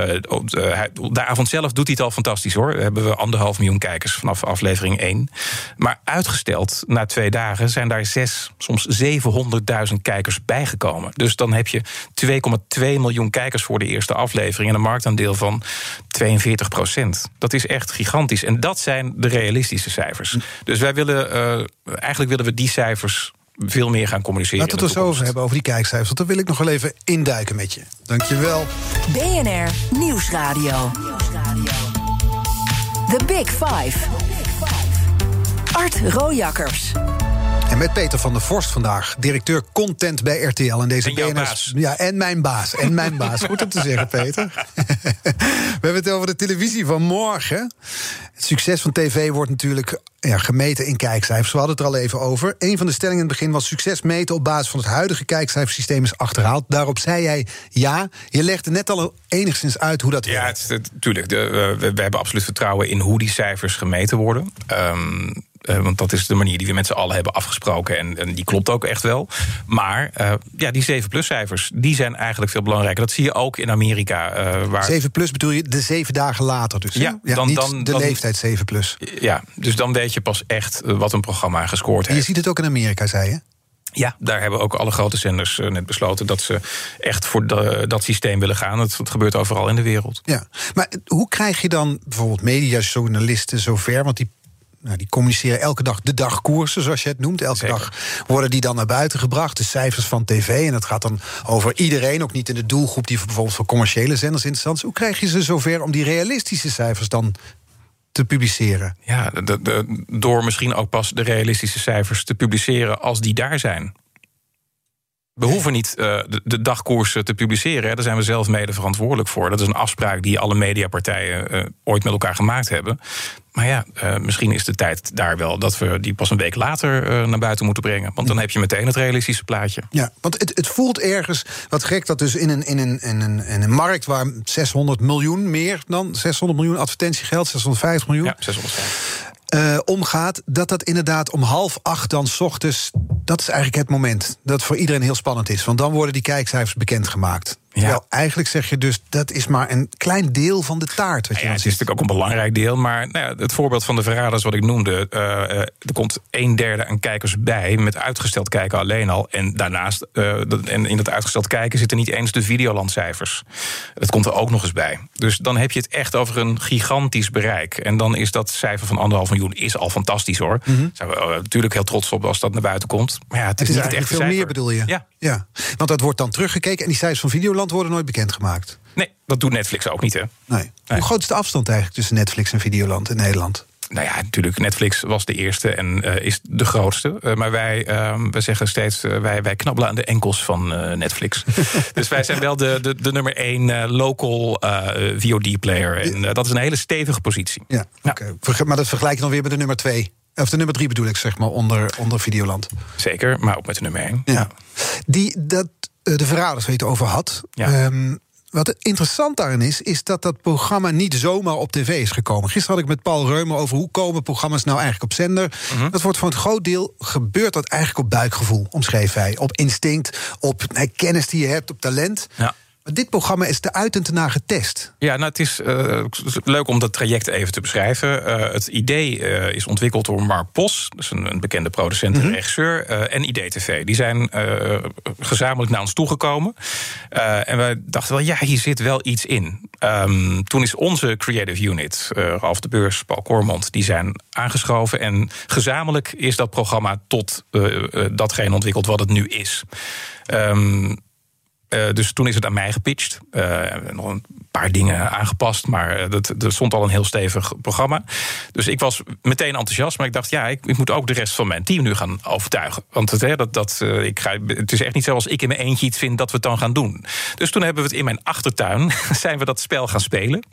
de, avond zelf doet hij het al fantastisch hoor. Daar hebben we anderhalf miljoen kijkers vanaf aflevering 1. Maar uitgesteld na twee dagen zijn daar zes, soms 700.000 kijkers bijgekomen. Dus dan heb je 2,2 miljoen kijkers voor de eerste aflevering en een marktaandeel van 42 procent. Dat is echt gigantisch. En dat zijn de realistische cijfers. Dus wij willen, uh, eigenlijk willen we die cijfers veel meer gaan communiceren. Laten we het er zo over hebben, over die kijkcijfers. Want daar wil ik nog wel even induiken met je. Dankjewel. BNR Nieuwsradio. The Big Five. Art Rojakkers. Met Peter van der Vorst vandaag, directeur content bij RTL. En deze En baas. Ja, en mijn baas. En mijn baas. Goed om te zeggen, Peter. We hebben het over de televisie van morgen. Het succes van tv wordt natuurlijk ja, gemeten in kijkcijfers. We hadden het er al even over. Een van de stellingen in het begin was succes meten op basis van het huidige kijkcijfersysteem is achterhaald. Daarop zei jij ja. Je legde net al enigszins uit hoe dat Ja, werkt. het, het- tuurlijk. De, eh, we, we hebben absoluut vertrouwen in hoe die cijfers gemeten worden. Ehm, eh, want dat is de manier die we met z'n allen hebben afgesproken. En, en die klopt ook echt wel. Maar eh, ja, die 7-plus cijfers, die zijn eigenlijk veel belangrijker. Dat zie je ook in Amerika. eh, waar 7 plus bedoel je de zeven dagen later dus? Ja, dan- niet dan- de dan- leeftijd 7 plus. Ja, dus dan weet je pas echt wat een programma gescoord En je heeft. ziet het ook in Amerika, zei je? Ja, daar hebben ook alle grote zenders net besloten dat ze echt voor de- dat systeem willen gaan. Het, het gebeurt overal in de wereld. Ja, maar hoe krijg je dan bijvoorbeeld mediajournalisten zover? Want die, nou, die communiceren elke dag de dagkoersen, zoals je het noemt. Elke Zeker. dag worden die dan naar buiten gebracht, de cijfers van tv. En dat gaat dan over iedereen, ook niet in de doelgroep die voor- bijvoorbeeld voor commerciële zenders interessant is. Hoe krijg je ze zover om die realistische cijfers dan te publiceren? Ja, de- de- door misschien ook pas de realistische cijfers te publiceren als die daar zijn. We hoeven niet eh, de, de dagkoersen te publiceren. hè. Daar zijn we zelf mede verantwoordelijk voor. Dat is een afspraak die alle mediapartijen eh, ooit met elkaar gemaakt hebben. Maar ja, eh, misschien is de tijd daar wel dat we die pas een week later naar buiten moeten brengen. Want dan heb je meteen het realistische plaatje. Ja, want het, het voelt ergens wat gek dat dus in een, in, een, in, een, in een markt waar 600 miljoen meer dan 600 miljoen advertentiegeld, 650 miljoen. Ja, 650. Eh, omgaat, dat dat inderdaad om half acht dan 's ochtends... dat is eigenlijk het moment dat voor iedereen heel spannend is. Want dan worden die kijkcijfers bekendgemaakt. Ja. Terwijl eigenlijk zeg je dus, dat is maar een klein deel van de taart. Wat je Ja, het is natuurlijk ook een belangrijk deel. Maar nou ja, het voorbeeld van de verraders wat ik noemde. eh, eh, er komt een derde aan kijkers bij. Met uitgesteld kijken alleen al. En daarnaast, eh, dat- en in dat uitgesteld kijken zitten niet eens de Videolandcijfers. Dat komt er ook nog eens bij. Dus dan heb je het echt over een gigantisch bereik. En dan is dat cijfer van anderhalf miljoen is al fantastisch hoor. Zijn we natuurlijk heel trots op als dat naar buiten komt. Maar ja, het Het is, niet echte veel meer, bedoel je? Ja. ja. Want dat wordt dan teruggekeken... en die cijfers van Videoland worden nooit bekendgemaakt. Nee, dat doet Netflix ook niet hè. Nee. Hoe groot is de afstand eigenlijk tussen Netflix en Videoland in Nederland? Nou ja, natuurlijk, Netflix was de eerste en eh, is de grootste. Eh, maar wij, eh, wij zeggen steeds, eh, wij, wij knabbelen aan de enkels van Netflix. dus wij zijn wel de, de, de nummer één local VOD-player. En dat is een hele stevige positie. Ja, Maar dat vergelijk je dan weer met de nummer twee. Of de nummer drie bedoel ik, zeg maar, onder, onder Videoland. Zeker, maar ook met de nummer één. Ja. Die, dat, de verraders het over had. Ja. Ehm, wat interessant daarin is, is dat dat programma niet zomaar op tv is gekomen. Gisteren had ik met Paul Reumer over hoe komen programma's nou eigenlijk op zender. Mhm. Dat wordt voor een groot deel gebeurt dat eigenlijk op buikgevoel, omschreef hij. Op instinct, op eh, kennis die je hebt, op talent. Ja. Dit programma is te uit en te na getest. Ja, nou, het is eh, leuk om dat traject even te beschrijven. Eh, het idee eh, is ontwikkeld door Mark Pos, dus een, een bekende producent en regisseur, eh, en IDTV. Die zijn gezamenlijk naar ons toegekomen. En wij dachten wel, ja, hier zit wel iets in. Ehm, toen is onze creative unit, Ralf de Beurs, Paul Kormond, die zijn aangeschoven. En gezamenlijk is dat programma tot datgene ontwikkeld wat het nu is. Ehm, eh, dus toen is het aan mij gepitcht. Eh, nog een paar dingen aangepast, maar eh, dat, er stond al een heel stevig programma. Dus ik was meteen enthousiast, maar ik dacht, ja, ik, ik moet ook de rest van mijn team nu gaan overtuigen. Want het, hè, dat, dat, ik ga, het is echt niet zoals ik in mijn eentje iets vind dat we het dan gaan doen. Dus toen hebben we het in mijn achtertuin, zijn we dat spel gaan spelen.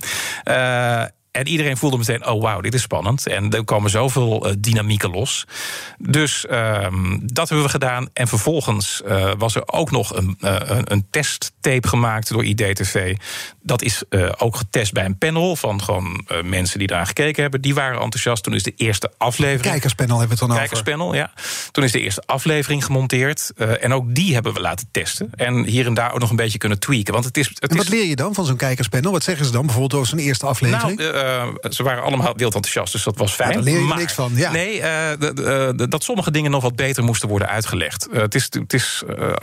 En iedereen voelde meteen, oh wauw, dit is spannend. En er komen zoveel eh, dynamieken los. Dus ehm, dat hebben we gedaan. En vervolgens eh, was er ook nog een, eh, een testtape gemaakt door IDTV. Dat is eh, ook getest bij een panel van gewoon eh, mensen die daar gekeken hebben. Die waren enthousiast. Toen is de eerste aflevering... Kijkerspanel hebben we het dan over. Kijkerspanel, ja. Toen is de eerste aflevering gemonteerd. eh, en ook die hebben we laten testen. En hier en daar ook nog een beetje kunnen tweaken. Want het is, het En wat is leer je dan van zo'n kijkerspanel? Wat zeggen ze dan bijvoorbeeld over zo'n eerste aflevering? nou, ze waren allemaal wild enthousiast, dus dat was fijn. Ja, daar leer je maar, niks van, ja. Nee, dat sommige dingen nog wat beter moesten worden uitgelegd. Het is, het is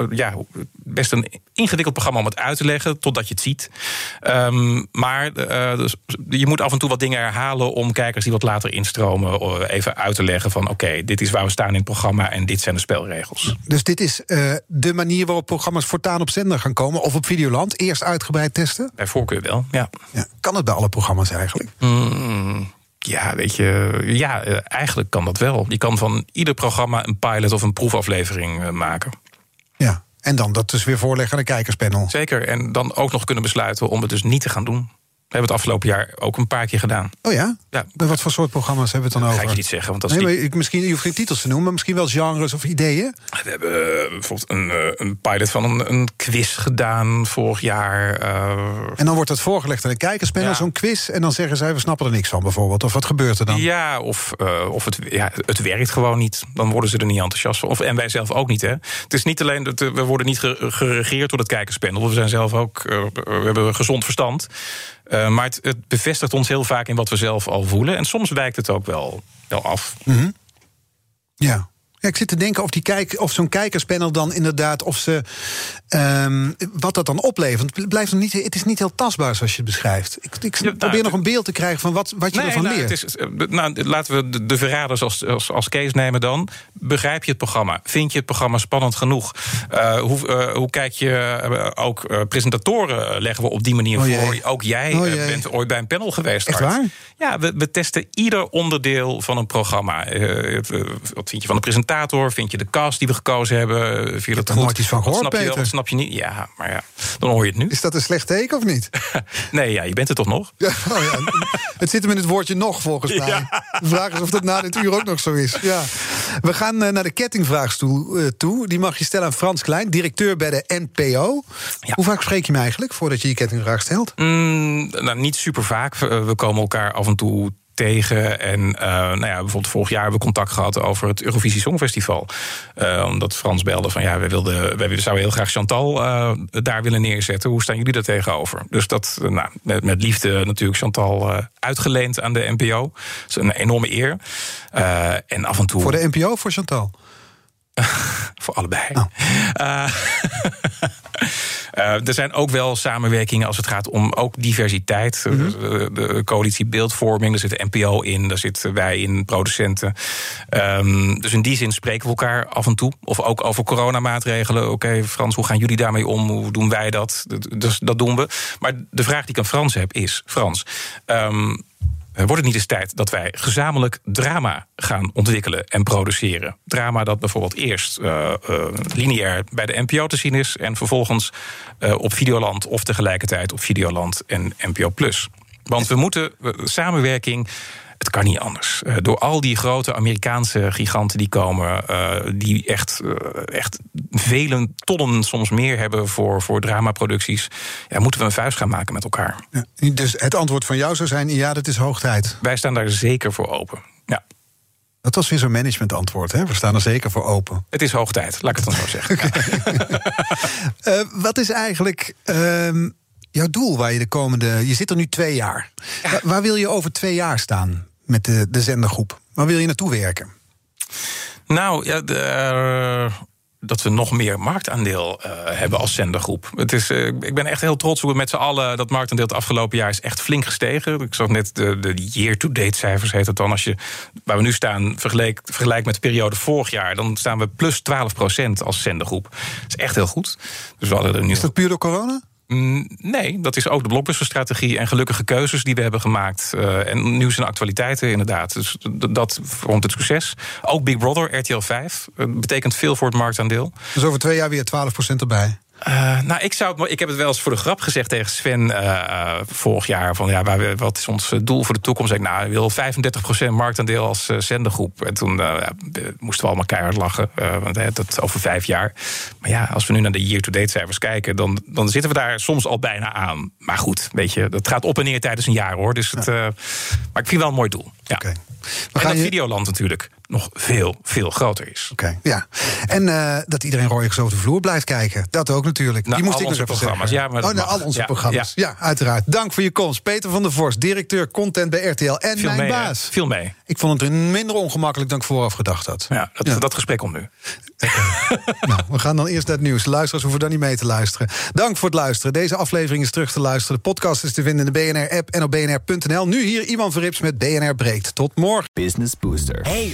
ja, best een ingewikkeld programma om het uit te leggen, totdat je het ziet. Ehm, maar eh, dus je moet af en toe wat dingen herhalen om kijkers die wat later instromen, even uit te leggen van oké, dit is waar we staan in het programma en dit zijn de spelregels. Dus dit is eh, de manier waarop programma's voortaan op zender gaan komen... of op Videoland, eerst uitgebreid testen? Bij voorkeur wel, ja. ja. Kan het bij alle programma's eigenlijk? Mm, ja, weet je, ja, eh, eigenlijk kan dat wel. Je kan van ieder programma een pilot of een proefaflevering maken. Ja, en dan dat dus weer voorleggen aan de kijkerspanel. Zeker, en dan ook nog kunnen besluiten om het dus niet te gaan doen. We hebben het afgelopen jaar ook een paar keer gedaan. Oh ja? Ja. Bij wat voor soort programma's hebben we het dan Dat over? ga ik je niet zeggen, want dat is nee, niet- maar ik, misschien, je hoeft geen titels te noemen, maar misschien wel genres of ideeën. We hebben eh, bijvoorbeeld een, eh, een pilot van een, een quiz gedaan vorig jaar. eh, En dan wordt het voorgelegd aan de kijkerspanel, Ja. zo'n quiz. En dan zeggen zij, we snappen er niks van bijvoorbeeld. Of wat gebeurt er dan? Ja, of, of het, ja, het werkt gewoon niet. Dan worden ze er niet enthousiast van. Of, en wij zelf ook niet. Hè. Het is niet alleen dat we worden niet ge- geregeerd door het kijkerspanel. We zijn zelf ook. we hebben gezond verstand. Eh, maar het, bevestigt ons heel vaak in wat we zelf al voelen. En soms wijkt het ook wel, wel af. Ja. Ja, ik zit te denken of, die kijk, of zo'n kijkerspanel dan inderdaad... Of ze, ehm, wat dat dan oplevert. Het, blijft nog niet, het is niet heel tastbaar zoals je het beschrijft. Ik, ik nou, probeer nog het- een beeld te krijgen van wat, wat je ervan nou, leert. het is, eh, nou, laten we de, de verraders als, als, als case nemen dan. Begrijp je het programma? Vind je het programma spannend genoeg? Eh, hoe, eh, hoe kijk je... ook presentatoren leggen we op die manier Oh voor. Ook jij Oh bent ooit bij een panel geweest. Echt waar? Ja, we, we testen ieder onderdeel van een programma. Wat vind je van de presentator? Vind je de cast die we gekozen hebben? Vind je dat er goed? nooit iets van gehoord, snap je wel, wat snap je niet? Ja, maar ja, dan hoor je het nu. Is dat een slecht teken of niet? Nee, ja, je bent er toch nog? Ja, oh ja. Het zit hem in het woordje nog, volgens mij. De vraag is of dat na dit uur ook nog zo is. Ja. We gaan eh, naar de kettingvraagstoel eh, toe. Die mag je stellen aan Frans Klein, directeur bij de NPO. Hoe vaak spreek je hem eigenlijk voordat je je kettingvraag stelt? Mm, nou, niet super vaak. We we komen elkaar af en toe tegen. En eh, nou ja, bijvoorbeeld vorig jaar hebben we contact gehad over het Eurovisie Songfestival. Eh, omdat Frans belde van ja, we, wilden, we zouden heel graag Chantal eh, daar willen neerzetten. Hoe staan jullie daar tegenover? Dus dat, nou, met, met liefde natuurlijk Chantal uitgeleend aan de NPO. Dat is een enorme eer. En af en toe. Voor de NPO of voor Chantal? Voor allebei. Eh, er zijn ook wel samenwerkingen als het gaat om ook diversiteit. Eh, de, de coalitie beeldvorming, daar zit de NPO in, daar zitten wij in, producenten. Ehm, dus in die zin spreken we elkaar af en toe. Of ook over coronamaatregelen. Oké, Frans, hoe gaan jullie daarmee om? Hoe doen wij dat? Dat- Dus dat doen we. Maar de vraag die ik aan Frans heb is: Frans. ehm, eh, Wordt het niet eens tijd dat wij gezamenlijk drama gaan ontwikkelen en produceren? Drama dat bijvoorbeeld eerst eh, eh, lineair bij de NPO te zien is... en vervolgens eh, op Videoland of tegelijkertijd op Videoland en NPO+. Want we moeten eh, samenwerking... Het kan niet anders. Eh, door al die grote Amerikaanse giganten die komen, eh, die echt, eh, echt vele tonnen soms meer hebben voor, voor dramaproducties, ja, moeten we een vuist gaan maken met elkaar. Ja. Dus het antwoord van jou zou zijn: ja, dat is hoog tijd. Wij staan daar zeker voor open. Ja. Dat was weer zo'n managementantwoord. Hè? We staan er zeker voor open. Het is hoog tijd, laat ik het dan zo zeggen. Wat is eigenlijk ehm, jouw doel waar je de komende. Je zit er nu twee jaar. Wa- Waar wil je over twee jaar staan met de, de zendergroep? Waar wil je naartoe werken? Nou, ja, de, eh, dat we nog meer marktaandeel eh, hebben als zendergroep. Het is, eh, ik ben echt heel trots hoe we met z'n allen... dat marktaandeel het afgelopen jaar is echt flink gestegen. Ik zag net de, de year-to-date cijfers, heet het dan. Als je, waar we nu staan, vergelijk, vergelijk met de periode vorig jaar... dan staan we plus 12% als zendergroep. Dat is echt heel goed. Dus we hadden er nu... Is dat puur door corona? Mm, Nee, dat is ook de blockbusterstrategie en gelukkige keuzes die we hebben gemaakt. Eh, en nieuws en actualiteiten, inderdaad. Dus dat vormt het succes. Ook Big Brother, RTL 5, eh, betekent veel voor het marktaandeel. Dus over twee jaar weer 12% erbij. Eh, nou, ik, zou het, ik heb het wel eens voor de grap gezegd tegen Sven eh, eh, vorig jaar. Van, ja, waar we- wat is ons doel voor de toekomst? Ik, nou, wil 35% marktaandeel als eh, zendergroep. En toen moesten we allemaal keihard lachen. want dat over vijf jaar. Maar ja, als we nu naar de year-to-date cijfers kijken... Dan, dan zitten we daar soms al bijna aan. Maar goed, weet je, dat gaat op en neer tijdens een jaar hoor. Dus het, maar ik vind wel een mooi doel. Ja. Oké. En gaan dat je- Videoland natuurlijk nog veel, veel groter is. Oké, ja. En eh, dat iedereen rooier over de vloer blijft kijken. Dat ook natuurlijk. Naar Die moest al ik nog onze even programma's. zeggen. Ja, maar oh, naar mag. al onze Ja, programma's. Ja. uiteraard. Dank voor je komst. Peter van der Vorst, directeur content bij RTL. En Viel mijn mee, hè? baas. Viel mee. Ik vond het minder ongemakkelijk dan ik vooraf gedacht had. Ja, dat, dat gesprek komt nu. nou, we gaan dan eerst naar het nieuws. Luisteraars hoeven dan niet mee te luisteren. Dank voor het luisteren. Deze aflevering is terug te luisteren. De podcast is te vinden in de BNR-app en op bnr.nl. Nu hier Ivan Verrips met BNR Breekt. Tot morgen. Business Booster. Hey